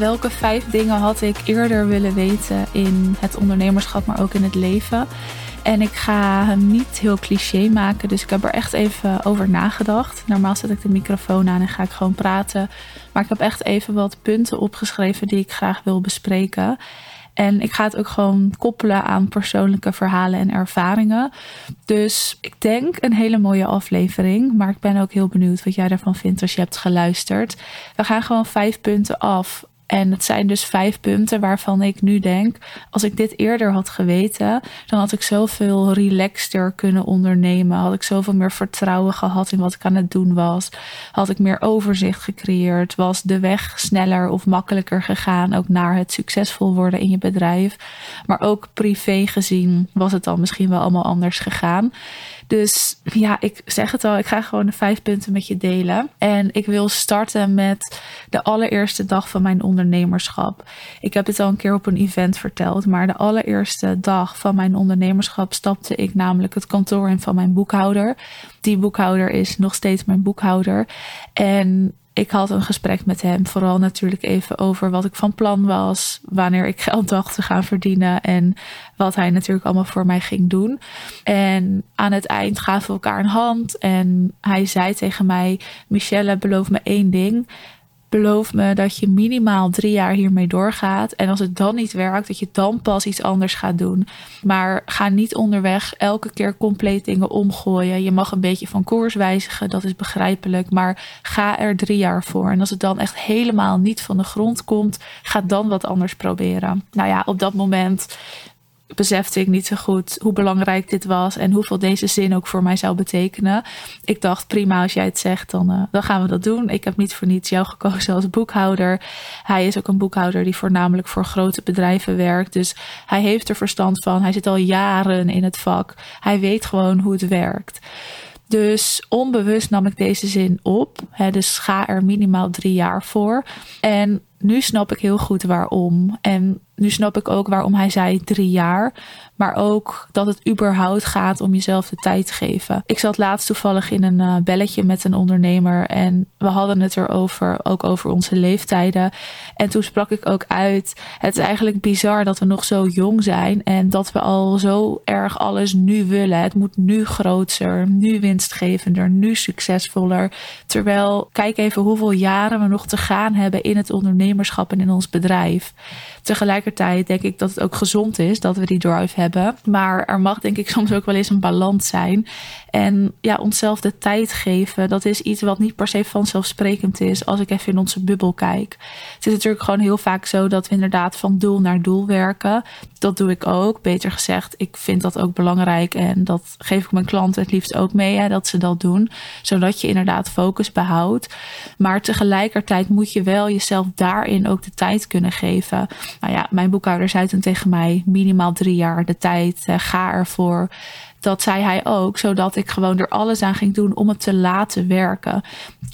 welke vijf dingen had ik eerder willen weten in het ondernemerschap, maar ook in het leven. En ik ga hem niet heel cliché maken, dus ik heb er echt even over nagedacht. Normaal zet ik de microfoon aan en ga ik gewoon praten. Maar ik heb echt even wat punten opgeschreven die ik graag wil bespreken. En ik ga het ook gewoon koppelen aan persoonlijke verhalen en ervaringen. Dus ik denk een hele mooie aflevering. Maar ik ben ook heel benieuwd wat jij daarvan vindt als je hebt geluisterd. We gaan gewoon vijf punten af en het zijn dus vijf punten waarvan ik nu denk, als ik dit eerder had geweten, dan had ik zoveel relaxter kunnen ondernemen. Had ik zoveel meer vertrouwen gehad in wat ik aan het doen was. Had ik meer overzicht gecreëerd. Was de weg sneller of makkelijker gegaan, ook naar het succesvol worden in je bedrijf. Maar ook privé gezien was het dan misschien wel allemaal anders gegaan. Dus ja, ik zeg het al, ik ga gewoon de vijf punten met je delen. En ik wil starten met de allereerste dag van mijn ondernemerschap. Ik heb het al een keer op een event verteld, maar de allereerste dag van mijn ondernemerschap stapte ik namelijk het kantoor in van mijn boekhouder. Die boekhouder is nog steeds mijn boekhouder. En ik had een gesprek met hem, vooral natuurlijk even over wat ik van plan was, wanneer ik geld dacht te gaan verdienen en wat hij natuurlijk allemaal voor mij ging doen. En aan het eind gaven we elkaar een hand en hij zei tegen mij: Michelle, beloof me één ding beloof me dat je minimaal drie jaar hiermee doorgaat. En als het dan niet werkt, dat je dan pas iets anders gaat doen. Maar ga niet onderweg elke keer compleet dingen omgooien. Je mag een beetje van koers wijzigen, dat is begrijpelijk. Maar ga er drie jaar voor. En als het dan echt helemaal niet van de grond komt, ga dan wat anders proberen. Nou ja, op dat moment besefte ik niet zo goed hoe belangrijk dit was en hoeveel deze zin ook voor mij zou betekenen. Ik dacht, prima, als jij het zegt, dan, uh, dan gaan we dat doen. Ik heb niet voor niets jou gekozen als boekhouder. Hij is ook een boekhouder die voornamelijk voor grote bedrijven werkt. Dus hij heeft er verstand van. Hij zit al jaren in het vak. Hij weet gewoon hoe het werkt. Dus onbewust nam ik deze zin op. Dus ga er minimaal drie jaar voor. En nu snap ik heel goed waarom. En nu snap ik ook waarom hij zei drie jaar. Maar ook dat het überhaupt gaat om jezelf de tijd te geven. Ik zat laatst toevallig in een uh, belletje met een ondernemer. En we hadden het erover, ook over onze leeftijden. En toen sprak ik ook uit. Het is eigenlijk bizar dat we nog zo jong zijn. En dat we al zo erg alles nu willen. Het moet nu groter, nu winstgevender, nu succesvoller. Terwijl, kijk even hoeveel jaren we nog te gaan hebben in het in ons bedrijf. Tegelijkertijd denk ik dat het ook gezond is dat we die drive hebben. Maar er mag denk ik soms ook wel eens een balans zijn. En ja, onszelf de tijd geven, dat is iets wat niet per se vanzelfsprekend is als ik even in onze bubbel kijk. Het is natuurlijk gewoon heel vaak zo dat we inderdaad van doel naar doel werken. Dat doe ik ook. Beter gezegd, ik vind dat ook belangrijk en dat geef ik mijn klanten het liefst ook mee, hè, dat ze dat doen. Zodat je inderdaad focus behoudt. Maar tegelijkertijd moet je wel jezelf daarin ook de tijd kunnen geven. Nou ja, mijn boekhouder zei toen tegen mij: minimaal drie jaar de tijd, ga ervoor. Dat zei hij ook, zodat ik gewoon er alles aan ging doen om het te laten werken.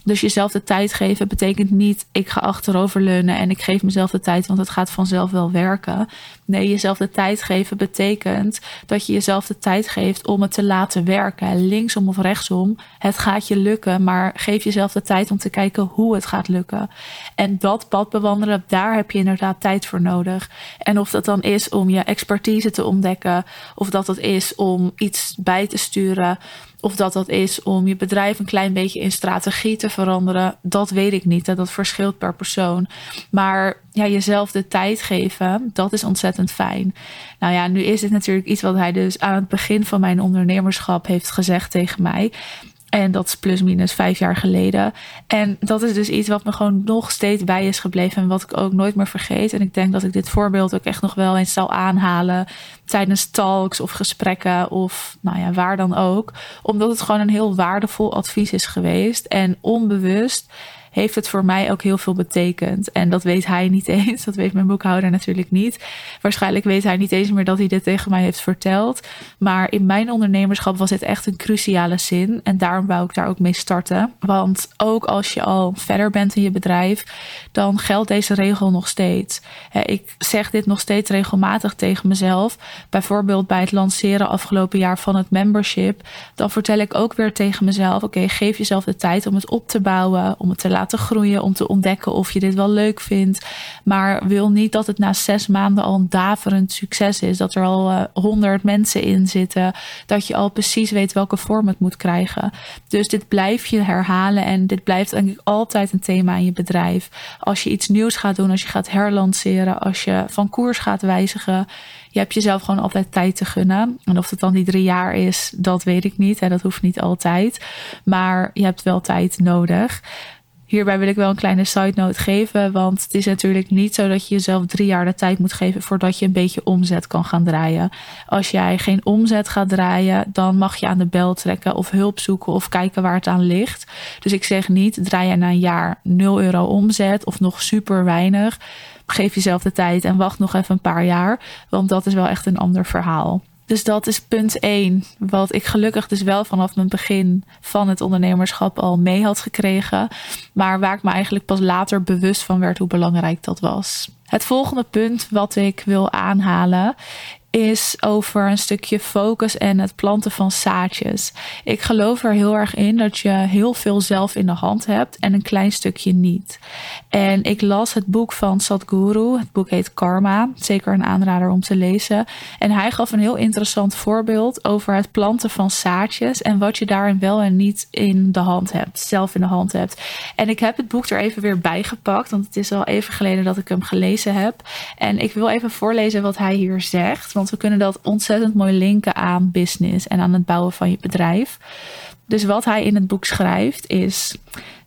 Dus jezelf de tijd geven betekent niet ik ga achteroverleunen en ik geef mezelf de tijd, want het gaat vanzelf wel werken. Nee, jezelf de tijd geven betekent dat je jezelf de tijd geeft om het te laten werken. Linksom of rechtsom. Het gaat je lukken, maar geef jezelf de tijd om te kijken hoe het gaat lukken. En dat pad bewandelen, daar heb je inderdaad tijd voor nodig. En of dat dan is om je expertise te ontdekken, of dat het is om iets bij te sturen, of dat dat is om je bedrijf een klein beetje in strategie te veranderen, dat weet ik niet. Dat verschilt per persoon. Maar ja, jezelf de tijd geven, dat is ontzettend fijn. Nou ja, nu is dit natuurlijk iets wat hij dus aan het begin van mijn ondernemerschap heeft gezegd tegen mij. En dat is plus minus vijf jaar geleden. En dat is dus iets wat me gewoon nog steeds bij is gebleven. En wat ik ook nooit meer vergeet. En ik denk dat ik dit voorbeeld ook echt nog wel eens zal aanhalen. Tijdens talks of gesprekken of nou ja, waar dan ook. Omdat het gewoon een heel waardevol advies is geweest. En onbewust heeft het voor mij ook heel veel betekend. En dat weet hij niet eens. Dat weet mijn boekhouder natuurlijk niet. Waarschijnlijk weet hij niet eens meer dat hij dit tegen mij heeft verteld. Maar in mijn ondernemerschap was dit echt een cruciale zin. En daarom wou ik daar ook mee starten. Want ook als je al verder bent in je bedrijf, dan geldt deze regel nog steeds. Ik zeg dit nog steeds regelmatig tegen mezelf. Bijvoorbeeld bij het lanceren afgelopen jaar van het membership. Dan vertel ik ook weer tegen mezelf: oké, geef jezelf de tijd om het op te bouwen, om het te laten laten groeien. Om te ontdekken of je dit wel leuk vindt. Maar wil niet dat het na zes maanden al een daverend succes is. Dat er al honderd mensen in zitten. Dat je al precies weet welke vorm het moet krijgen. Dus dit blijf je herhalen. En dit blijft eigenlijk altijd een thema in je bedrijf. Als je iets nieuws gaat doen, als je gaat herlanceren, als je van koers gaat wijzigen. Je hebt jezelf gewoon altijd tijd te gunnen. En of het dan die drie jaar is, dat weet ik niet. Dat hoeft niet altijd. Maar je hebt wel tijd nodig. Hierbij wil ik wel een kleine side note geven. Want het is natuurlijk niet zo dat je jezelf drie jaar de tijd moet geven voordat je een beetje omzet kan gaan draaien. Als jij geen omzet gaat draaien, dan mag je aan de bel trekken of hulp zoeken of kijken waar het aan ligt. Dus ik zeg niet, draai je na een jaar 0 euro omzet of nog super weinig. Geef jezelf de tijd en wacht nog even een paar jaar. Want dat is wel echt een ander verhaal. Dus dat is punt 1. Wat ik gelukkig dus wel vanaf mijn begin van het ondernemerschap al mee had gekregen. Maar waar ik me eigenlijk pas later bewust van werd hoe belangrijk dat was. Het volgende punt wat ik wil aanhalen is over een stukje focus en het planten van zaadjes. Ik geloof er heel erg in dat je heel veel zelf in de hand hebt en een klein stukje niet. En ik las het boek van Sadhguru. Het boek heet Karma. Zeker een aanrader om te lezen. En hij gaf een heel interessant voorbeeld over het planten van zaadjes en wat je daarin wel en niet in de hand hebt, zelf in de hand hebt. En ik heb het boek er even weer bij gepakt, want het is al even geleden dat ik hem gelezen heb. En ik wil even voorlezen wat hij hier zegt. Want we kunnen dat ontzettend mooi linken aan business en aan het bouwen van je bedrijf. Dus wat hij in het boek schrijft is: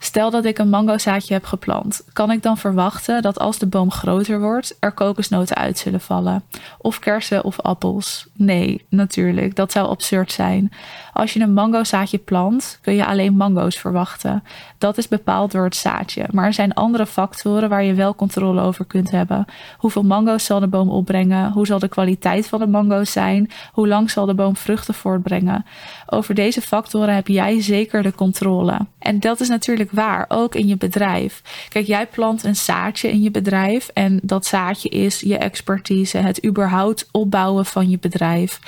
Stel dat ik een mangozaadje heb geplant, kan ik dan verwachten dat als de boom groter wordt, er kokosnoten uit zullen vallen? Of kersen of appels? Nee, natuurlijk, dat zou absurd zijn. Als je een mangozaadje plant, kun je alleen mango's verwachten. Dat is bepaald door het zaadje. Maar er zijn andere factoren waar je wel controle over kunt hebben. Hoeveel mango's zal de boom opbrengen? Hoe zal de kwaliteit van de mango's zijn? Hoe lang zal de boom vruchten voortbrengen? Over deze factoren heb jij zeker de controle. En dat is natuurlijk waar, ook in je bedrijf. Kijk, jij plant een zaadje in je bedrijf en dat zaadje is je expertise, het überhaupt opbouwen van je bedrijf.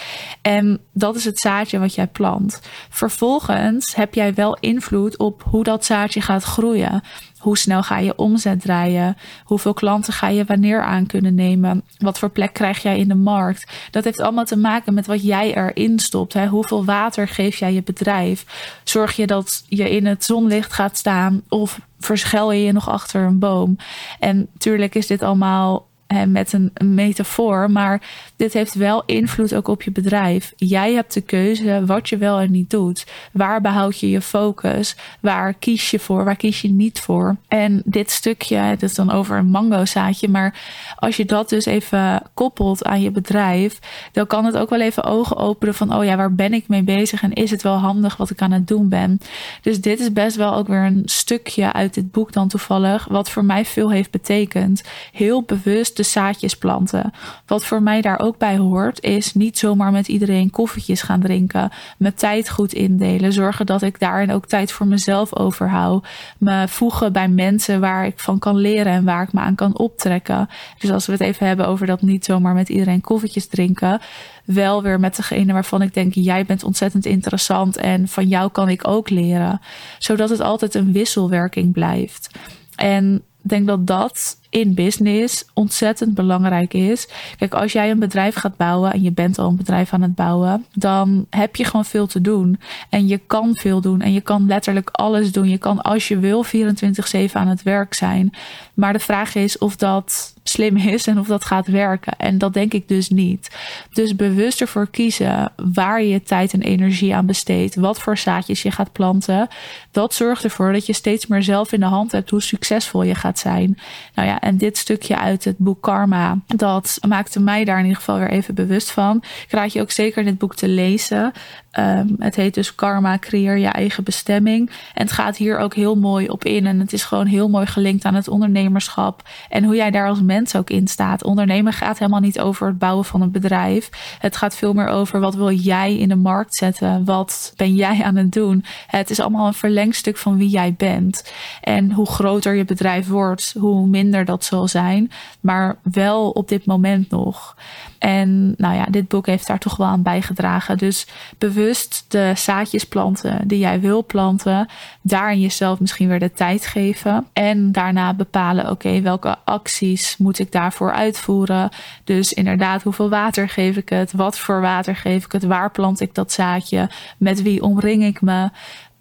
En dat is het zaadje wat jij plant. Vervolgens heb jij wel invloed op hoe dat zaadje gaat groeien. Hoe snel ga je omzet draaien? Hoeveel klanten ga je wanneer aan kunnen nemen? Wat voor plek krijg jij in de markt? Dat heeft allemaal te maken met wat jij erin stopt. Hè? Hoeveel water geef jij je bedrijf? Zorg je dat je in het zonlicht gaat staan of verschel je je nog achter een boom? En natuurlijk is dit allemaal met een, metafoor, maar dit heeft wel invloed ook op je bedrijf. Jij hebt de keuze wat je wel en niet doet. Waar behoud je je focus? Waar kies je voor? Waar kies je niet voor? En dit stukje, het is dan over een mango zaadje, maar als je dat dus even koppelt aan je bedrijf, dan kan het ook wel even ogen openen van, oh ja, waar ben ik mee bezig en is het wel handig wat ik aan het doen ben? Dus dit is best wel ook weer een stukje uit dit boek dan toevallig, wat voor mij veel heeft betekend. Heel bewust de zaadjes planten. Wat voor mij daar ook bij hoort, is niet zomaar met iedereen koffietjes gaan drinken. Mijn tijd goed indelen. Zorgen dat ik daarin ook tijd voor mezelf overhoud. Me voegen bij mensen waar ik van kan leren en waar ik me aan kan optrekken. Dus als we het even hebben over dat niet zomaar met iedereen koffietjes drinken wel weer met degene waarvan ik denk: jij bent ontzettend interessant en van jou kan ik ook leren. Zodat het altijd een wisselwerking blijft. En ik denk dat dat in business ontzettend belangrijk is. Kijk, als jij een bedrijf gaat bouwen en je bent al een bedrijf aan het bouwen, dan heb je gewoon veel te doen. En je kan veel doen en je kan letterlijk alles doen. Je kan als je wil 24/7 aan het werk zijn. Maar de vraag is of dat slim is en of dat gaat werken. En dat denk ik dus niet. Dus bewust ervoor kiezen waar je tijd en energie aan besteedt, wat voor zaadjes je gaat planten. Dat zorgt ervoor dat je steeds meer zelf in de hand hebt hoe succesvol je gaat zijn. Nou ja, en dit stukje uit het boek Karma, dat maakte mij daar in ieder geval weer even bewust van. Ik raad je ook zeker dit boek te lezen. Ehm, het heet dus Karma, creëer je eigen bestemming. En het gaat hier ook heel mooi op in. En het is gewoon heel mooi gelinkt aan het ondernemerschap. En hoe jij daar als mens ook in staat. Ondernemen gaat helemaal niet over het bouwen van een bedrijf. Het gaat veel meer over wat wil jij in de markt zetten? Wat ben jij aan het doen? Het is allemaal een verlengstuk van wie jij bent. En hoe groter je bedrijf wordt, hoe minder dat dat zal zijn, maar wel op dit moment nog. En nou ja, dit boek heeft daar toch wel aan bijgedragen. Dus bewust de zaadjes planten die jij wil planten, daarin jezelf misschien weer de tijd geven. En daarna bepalen, oké, welke acties moet ik daarvoor uitvoeren? Dus inderdaad, hoeveel water geef ik het? Wat voor water geef ik het? Waar plant ik dat zaadje? Met wie omring ik me?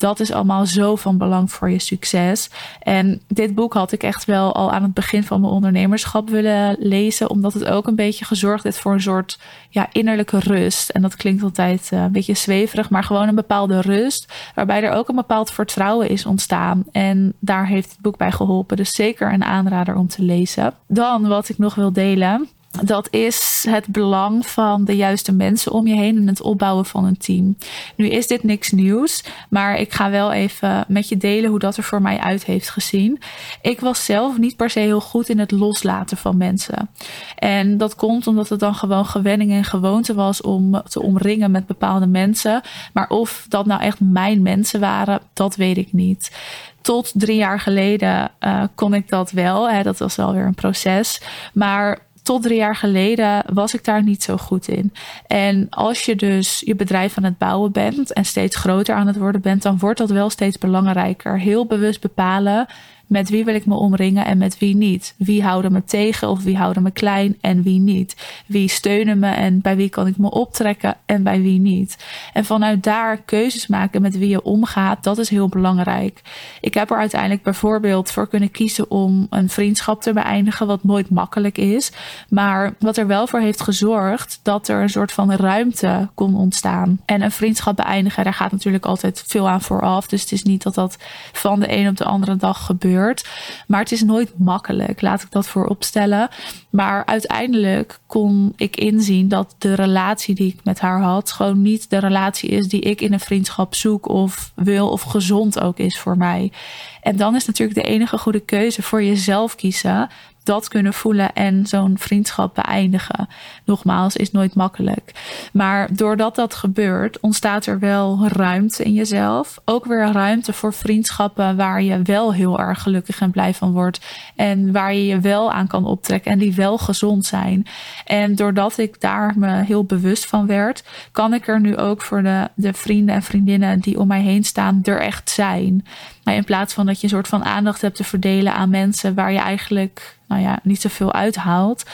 Dat is allemaal zo van belang voor je succes. En dit boek had ik echt wel al aan het begin van mijn ondernemerschap willen lezen, omdat het ook een beetje gezorgd heeft voor een soort ja, innerlijke rust. En dat klinkt altijd eh, een beetje zweverig, maar gewoon een bepaalde rust, waarbij er ook een bepaald vertrouwen is ontstaan. En daar heeft het boek bij geholpen. Dus zeker een aanrader om te lezen. Dan wat ik nog wil delen dat is het belang van de juiste mensen om je heen en het opbouwen van een team. Nu is dit niks nieuws, maar ik ga wel even met je delen hoe dat er voor mij uit heeft gezien. Ik was zelf niet per se heel goed in het loslaten van mensen. En dat komt omdat het dan gewoon gewenning en gewoonte was om te omringen met bepaalde mensen. Maar of dat nou echt mijn mensen waren, dat weet ik niet tot drie jaar geleden uh, kon ik dat wel. Hè, dat was wel weer een proces. Maar tot drie jaar geleden was ik daar niet zo goed in. En als je dus je bedrijf aan het bouwen bent en steeds groter aan het worden bent, dan wordt dat wel steeds belangrijker. Heel bewust bepalen met wie wil ik me omringen en met wie niet? Wie houden me tegen of wie houden me klein en wie niet? Wie steunen me en bij wie kan ik me optrekken en bij wie niet? En vanuit daar keuzes maken met wie je omgaat, dat is heel belangrijk. Ik heb er uiteindelijk bijvoorbeeld voor kunnen kiezen om een vriendschap te beëindigen, wat nooit makkelijk is. Maar wat er wel voor heeft gezorgd dat er een soort van ruimte kon ontstaan. En een vriendschap beëindigen, daar gaat natuurlijk altijd veel aan vooraf. Dus het is niet dat dat van de een op de andere dag Maar het is nooit makkelijk, laat ik dat voorop stellen. Maar uiteindelijk kon ik inzien dat de relatie die ik met haar had, gewoon niet de relatie is die ik in een vriendschap zoek of wil of gezond ook is voor mij. En dan is natuurlijk de enige goede keuze voor jezelf kiezen dat kunnen voelen en zo'n vriendschap beëindigen. Nogmaals, is nooit makkelijk. Maar doordat dat gebeurt, ontstaat er wel ruimte in jezelf. Ook weer ruimte voor vriendschappen waar je wel heel erg gelukkig en blij van wordt. En waar je je wel aan kan optrekken en die wel gezond zijn. En doordat ik daar me heel bewust van werd, kan ik er nu ook voor de, de vrienden en vriendinnen die om mij heen staan, er echt zijn. Maar in plaats van dat je een soort van aandacht hebt te verdelen aan mensen waar je eigenlijk nou ja, niet zoveel uithaalt,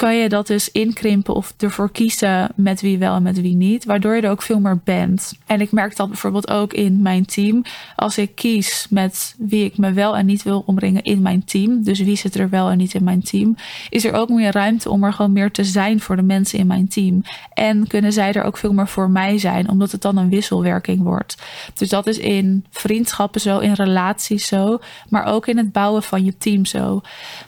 kan je dat dus inkrimpen of ervoor kiezen met wie wel en met wie niet, waardoor je er ook veel meer bent. En ik merk dat bijvoorbeeld ook in mijn team. Als ik kies met wie ik me wel en niet wil omringen in mijn team, dus wie zit er wel en niet in mijn team, is er ook meer ruimte om er gewoon meer te zijn voor de mensen in mijn team. En kunnen zij er ook veel meer voor mij zijn, omdat het dan een wisselwerking wordt. Dus dat is in vriendschappen zo, in relaties zo, maar ook in het bouwen van je team zo.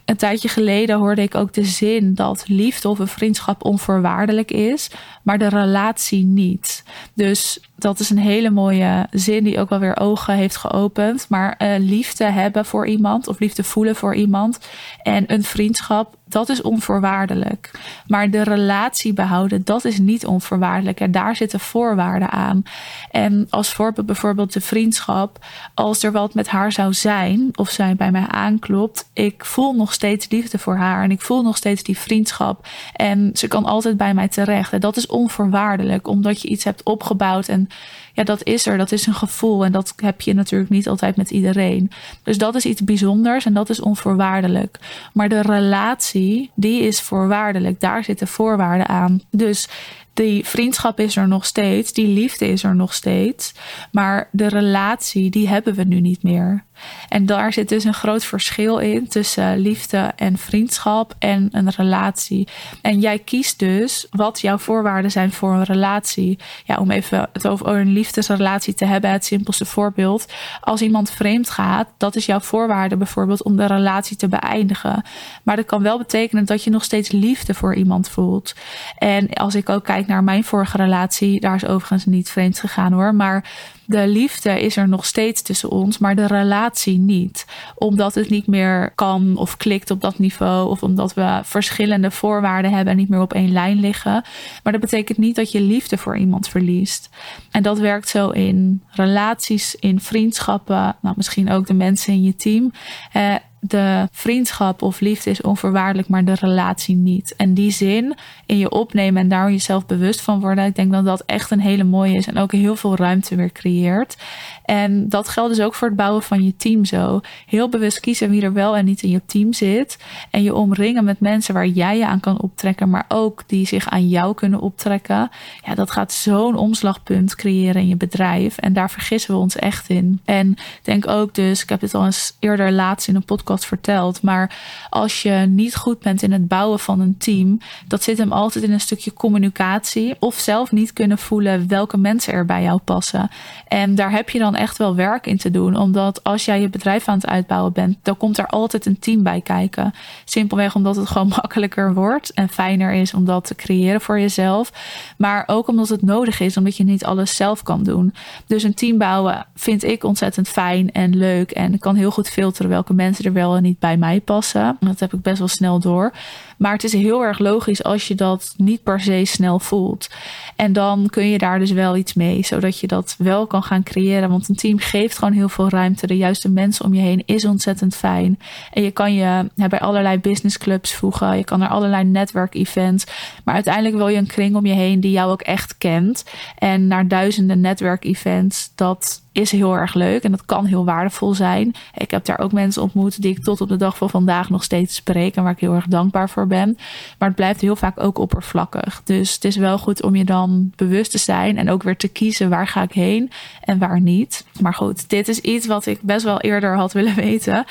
Een tijdje geleden hoorde ik ook de zin dat liefde of een vriendschap onvoorwaardelijk is, maar de relatie niet. Dus dat is een hele mooie zin die ook wel weer ogen heeft geopend. Maar uh, liefde hebben voor iemand of liefde voelen voor iemand en een vriendschap, dat is onvoorwaardelijk. Maar de relatie behouden, dat is niet onvoorwaardelijk. En daar zitten voorwaarden aan. En als voorbeeld bijvoorbeeld de vriendschap. Als er wat met haar zou zijn of zij bij mij aanklopt, ik voel nog steeds liefde voor haar en ik voel nog steeds die vriendschap. En ze kan altijd bij mij terecht. En dat is onvoorwaardelijk, omdat je iets hebt opgebouwd en ja, dat is er. Dat is een gevoel. En dat heb je natuurlijk niet altijd met iedereen. Dus dat is iets bijzonders en dat is onvoorwaardelijk. Maar de relatie, die is voorwaardelijk. Daar zitten voorwaarden aan. Dus die vriendschap is er nog steeds, die liefde is er nog steeds, maar de relatie die hebben we nu niet meer. En daar zit dus een groot verschil in tussen liefde en vriendschap en een relatie. En jij kiest dus wat jouw voorwaarden zijn voor een relatie. Ja, om even het over een liefdesrelatie te hebben, het simpelste voorbeeld. Als iemand vreemd gaat, dat is jouw voorwaarde bijvoorbeeld om de relatie te beëindigen. Maar dat kan wel betekenen dat je nog steeds liefde voor iemand voelt. En als ik ook kijk naar mijn vorige relatie, daar is overigens niet vreemd gegaan hoor, maar de liefde is er nog steeds tussen ons, maar de relatie niet. Omdat het niet meer kan of klikt op dat niveau. Of omdat we verschillende voorwaarden hebben en niet meer op één lijn liggen. Maar dat betekent niet dat je liefde voor iemand verliest. En dat werkt zo in relaties, in vriendschappen. Nou, misschien ook de mensen in je team. Eh, de vriendschap of liefde is onvoorwaardelijk, maar de relatie niet. En die zin in je opnemen en daar jezelf bewust van worden, ik denk dat dat echt een hele mooie is en ook heel veel ruimte weer creëert. En dat geldt dus ook voor het bouwen van je team zo. Heel bewust kiezen wie er wel en niet in je team zit. En je omringen met mensen waar jij je aan kan optrekken, maar ook die zich aan jou kunnen optrekken. Ja, dat gaat zo'n omslagpunt creëren in je bedrijf. En daar vergissen we ons echt in. En denk ook dus, ik heb het al eens eerder laatst in een podcast verteld, maar als je niet goed bent in het bouwen van een team, dat zit hem altijd in een stukje communicatie of zelf niet kunnen voelen welke mensen er bij jou passen. En daar heb je dan echt wel werk in te doen. Omdat als jij je bedrijf aan het uitbouwen bent, dan komt er altijd een team bij kijken. Simpelweg omdat het gewoon makkelijker wordt en fijner is om dat te creëren voor jezelf. Maar ook omdat het nodig is, omdat je niet alles zelf kan doen. Dus een team bouwen vind ik ontzettend fijn en leuk. En kan heel goed filteren welke mensen er wel en niet bij mij passen. Dat heb ik best wel snel door. Maar het is heel erg logisch als je dat niet per se snel voelt. En dan kun je daar dus wel iets mee, zodat je dat wel kan gaan creëren. Want een team geeft gewoon heel veel ruimte. De juiste mensen om je heen is ontzettend fijn. En je kan je bij allerlei businessclubs voegen. Je kan er allerlei netwerkevents. Maar uiteindelijk wil je een kring om je heen die jou ook echt kent. En naar duizenden netwerkevents, dat is heel erg leuk en dat kan heel waardevol zijn. Ik heb daar ook mensen ontmoet die ik tot op de dag van vandaag nog steeds spreek en waar ik heel erg dankbaar voor ben. Maar het blijft heel vaak ook oppervlakkig. Dus het is wel goed om je dan bewust te zijn en ook weer te kiezen waar ga ik heen en waar niet. Maar goed, dit is iets wat ik best wel eerder had willen weten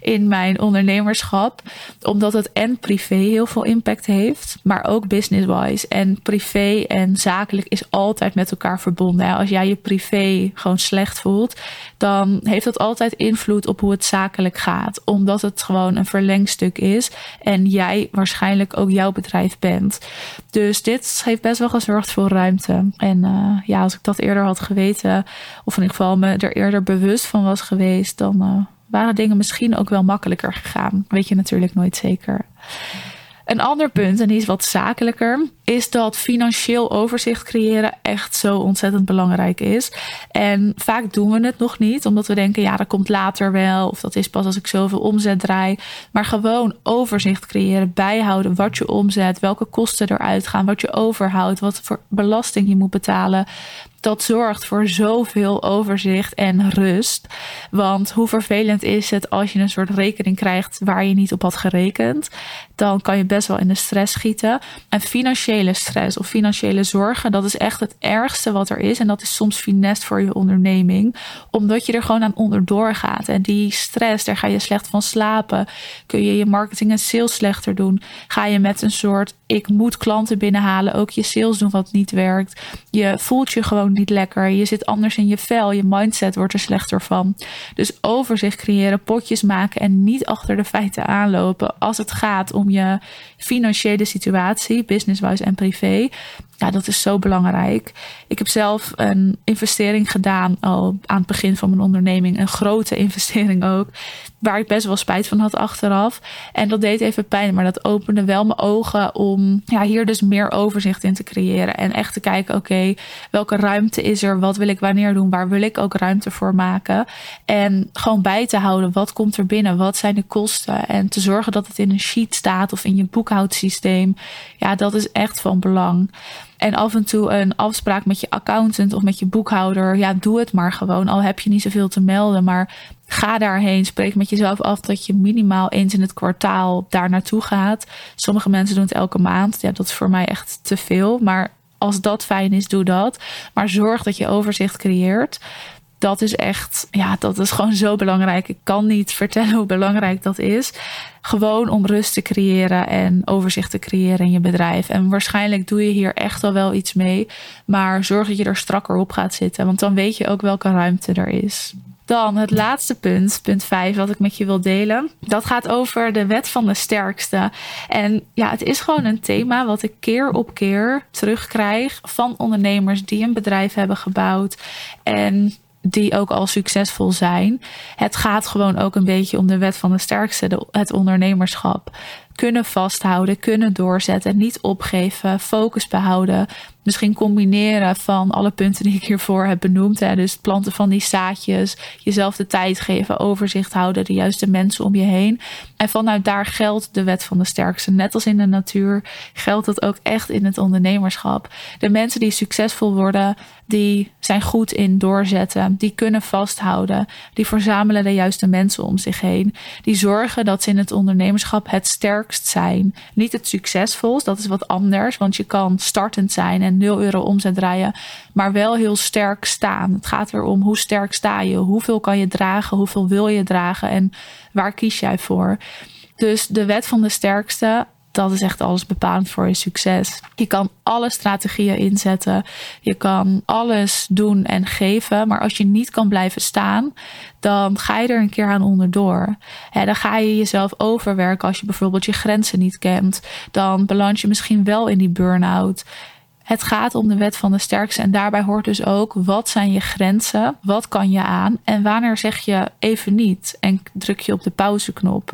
in mijn ondernemerschap, omdat het en privé heel veel impact heeft, maar ook business-wise. En privé en zakelijk is altijd met elkaar verbonden. Als jij je privé gewoon slecht voelt, dan heeft dat altijd invloed op hoe het zakelijk gaat. Omdat het gewoon een verlengstuk is en jij waarschijnlijk ook jouw bedrijf bent. Dus dit heeft best wel gezorgd voor ruimte. En uh, ja, als ik dat eerder had geweten, of in ieder geval me er eerder bewust van was geweest, dan uh, waren dingen misschien ook wel makkelijker gegaan. Weet je natuurlijk nooit zeker. Een ander punt, en die is wat zakelijker, is dat financieel overzicht creëren echt zo ontzettend belangrijk is. En vaak doen we het nog niet, omdat we denken, ja, dat komt later wel, of dat is pas als ik zoveel omzet draai. Maar gewoon overzicht creëren, bijhouden wat je omzet, welke kosten eruit gaan, wat je overhoudt, wat voor belasting je moet betalen dat zorgt voor zoveel overzicht en rust. Want hoe vervelend is het als je een soort rekening krijgt waar je niet op had gerekend? Dan kan je best wel in de stress schieten. En financiële stress of financiële zorgen, dat is echt het ergste wat er is. En dat is soms finest voor je onderneming, omdat je er gewoon aan onderdoor gaat. En die stress, daar ga je slecht van slapen. Kun je je marketing en sales slechter doen? Ga je met een soort ik moet klanten binnenhalen, ook je sales doen wat niet werkt. Je voelt je gewoon niet lekker. Je zit anders in je vel. Je mindset wordt er slechter van. Dus overzicht creëren, potjes maken en niet achter de feiten aanlopen als het gaat om je financiële situatie, business-wise en privé. Ja, dat is zo belangrijk. Ik heb zelf een investering gedaan al aan het begin van mijn onderneming. Een grote investering ook. Waar ik best wel spijt van had achteraf. En dat deed even pijn, maar dat opende wel mijn ogen om ja, hier dus meer overzicht in te creëren. En echt te kijken, oké, welke ruimte is er? Wat wil ik wanneer doen? Waar wil ik ook ruimte voor maken? En gewoon bij te houden, wat komt er binnen? Wat zijn de kosten? En te zorgen dat het in een sheet staat of in je boekhoudsysteem. Ja, dat is echt van belang. En af en toe een afspraak met je accountant of met je boekhouder. Ja, doe het maar gewoon. Al heb je niet zoveel te melden. Maar ga daarheen. Spreek met jezelf af dat je minimaal eens in het kwartaal daar naartoe gaat. Sommige mensen doen het elke maand. Ja, dat is voor mij echt te veel. Maar als dat fijn is, doe dat. Maar zorg dat je overzicht creëert dat is echt, ja, dat is gewoon zo belangrijk. Ik kan niet vertellen hoe belangrijk dat is. Gewoon om rust te creëren en overzicht te creëren in je bedrijf. En waarschijnlijk doe je hier echt al wel iets mee. Maar zorg dat je er strakker op gaat zitten. Want dan weet je ook welke ruimte er is. Dan het laatste punt, punt 5, wat ik met je wil delen. Dat gaat over de wet van de sterkste. En ja, het is gewoon een thema wat ik keer op keer terugkrijg van ondernemers die een bedrijf hebben gebouwd. En die ook al succesvol zijn. Het gaat gewoon ook een beetje om de wet van de sterkste, het ondernemerschap. Kunnen vasthouden, kunnen doorzetten, niet opgeven, focus behouden. Misschien combineren van alle punten die ik hiervoor heb benoemd. Hè. Dus planten van die zaadjes, jezelf de tijd geven, overzicht houden, de juiste mensen om je heen. En vanuit daar geldt de wet van de sterkste. Net als in de natuur geldt dat ook echt in het ondernemerschap. De mensen die succesvol worden, die zijn goed in doorzetten, die kunnen vasthouden, die verzamelen de juiste mensen om zich heen, die zorgen dat ze in het ondernemerschap het sterkst zijn. Niet het succesvolst, dat is wat anders, want je kan startend zijn en 0 euro omzet draaien, maar wel heel sterk staan. Het gaat erom hoe sterk sta je, hoeveel kan je dragen, hoeveel wil je dragen en waar kies jij voor. Dus de wet van de sterkste, dat is echt alles bepalend voor je succes. Je kan alle strategieën inzetten. Je kan alles doen en geven. Maar als je niet kan blijven staan, dan ga je er een keer aan onderdoor. He, dan ga je jezelf overwerken als je bijvoorbeeld je grenzen niet kent. Dan beland je misschien wel in die burn-out. Het gaat om de wet van de sterkste. En daarbij hoort dus ook: wat zijn je grenzen? Wat kan je aan? En wanneer zeg je even niet? En druk je op de pauzeknop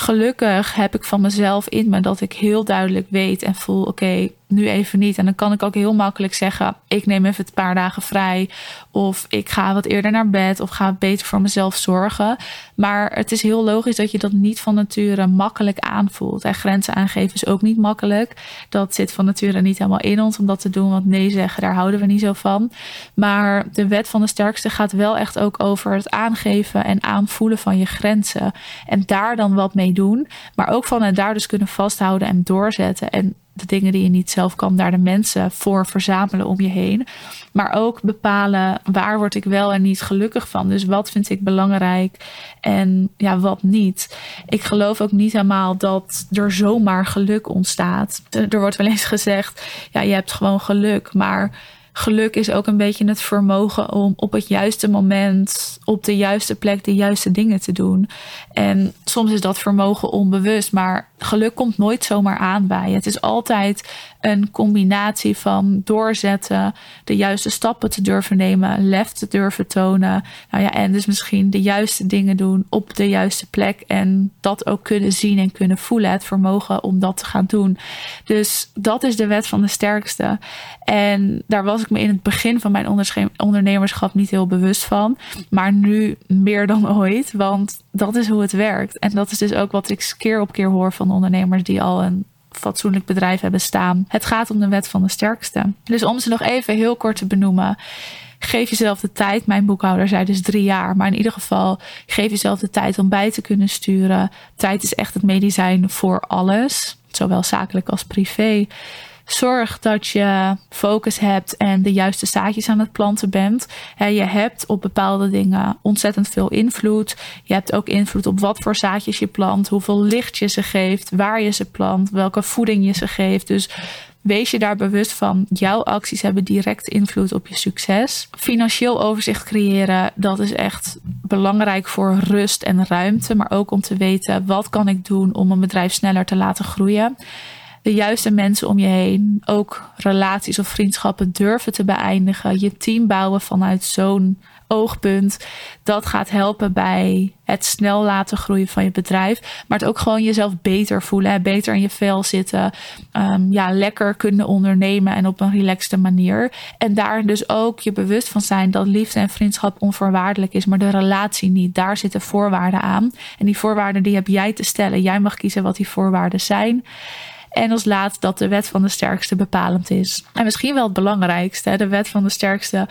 gelukkig heb ik van mezelf in me dat ik heel duidelijk weet en voel: oké, nu even niet. En dan kan ik ook heel makkelijk zeggen: ik neem even een paar dagen vrij. Of ik ga wat eerder naar bed. Of ga beter voor mezelf zorgen. Maar het is heel logisch dat je dat niet van nature makkelijk aanvoelt. En grenzen aangeven is ook niet makkelijk. Dat zit van nature niet helemaal in ons om dat te doen. Want nee zeggen, daar houden we niet zo van. Maar de wet van de sterkste gaat wel echt ook over het aangeven en aanvoelen van je grenzen. En daar dan wat mee doen. Maar ook van het daar dus kunnen vasthouden en doorzetten. En de dingen die je niet zelf kan, daar de mensen voor verzamelen om je heen. Maar ook bepalen waar word ik wel en niet gelukkig van. Dus wat vind ik belangrijk en ja, wat niet. Ik geloof ook niet helemaal dat er zomaar geluk ontstaat. Er wordt wel eens gezegd, ja, je hebt gewoon geluk, maar geluk is ook een beetje het vermogen om op het juiste moment, op de juiste plek, de juiste dingen te doen. En soms is dat vermogen onbewust, maar geluk komt nooit zomaar aan bij je. Het is altijd een combinatie van doorzetten, de juiste stappen te durven nemen, lef te durven tonen. Nou ja, en dus misschien de juiste dingen doen op de juiste plek en dat ook kunnen zien en kunnen voelen. Het vermogen om dat te gaan doen. Dus dat is de wet van de sterkste. En daar was ik me in het begin van mijn ondernemerschap niet heel bewust van. Maar nu meer dan ooit, want dat is hoe het werkt. En dat is dus ook wat ik keer op keer hoor van ondernemers die al een fatsoenlijk bedrijf hebben staan. Het gaat om de wet van de sterkste. Dus om ze nog even heel kort te benoemen. Geef jezelf de tijd. Mijn boekhouder zei dus drie jaar. Maar in ieder geval, geef jezelf de tijd om bij te kunnen sturen. Tijd is echt het medicijn voor alles. Zowel zakelijk als privé. Zorg dat je focus hebt en de juiste zaadjes aan het planten bent. je hebt op bepaalde dingen ontzettend veel invloed. Je hebt ook invloed op wat voor zaadjes je plant, hoeveel licht je ze geeft, waar je ze plant, welke voeding je ze geeft. Dus Wees je daar bewust van. Jouw acties hebben direct invloed op je succes. Financieel overzicht creëren, dat is echt belangrijk voor rust en ruimte. Maar ook om te weten wat kan ik doen om een bedrijf sneller te laten groeien de juiste mensen om je heen, ook relaties of vriendschappen durven te beëindigen, je team bouwen vanuit zo'n oogpunt. Dat gaat helpen bij het snel laten groeien van je bedrijf. Maar het ook gewoon jezelf beter voelen. Beter in je vel zitten. Um, ja, lekker kunnen ondernemen en op een relaxte manier. En daar dus ook je bewust van zijn dat liefde en vriendschap onvoorwaardelijk is. Maar de relatie niet. Daar zitten voorwaarden aan. En die voorwaarden die heb jij te stellen. Jij mag kiezen wat die voorwaarden zijn. En als laatst dat de wet van de sterkste bepalend is. En misschien wel het belangrijkste, de wet van de sterkste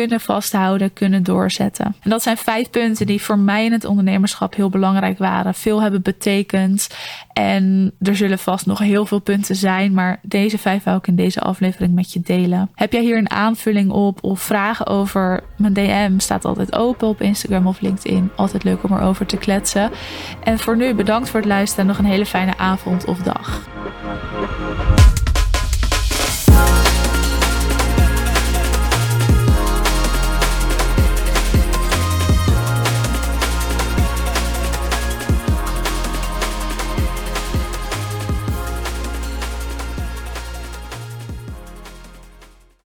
kunnen vasthouden, kunnen doorzetten. En dat zijn vijf punten die voor mij in het ondernemerschap heel belangrijk waren. Veel hebben betekend. En er zullen vast nog heel veel punten zijn. Maar deze vijf wil ik in deze aflevering met je delen. Heb jij hier een aanvulling op of vragen over? Mijn DM staat altijd open op Instagram of LinkedIn. Altijd leuk om erover te kletsen. En voor nu bedankt voor het luisteren en nog een hele fijne avond of dag.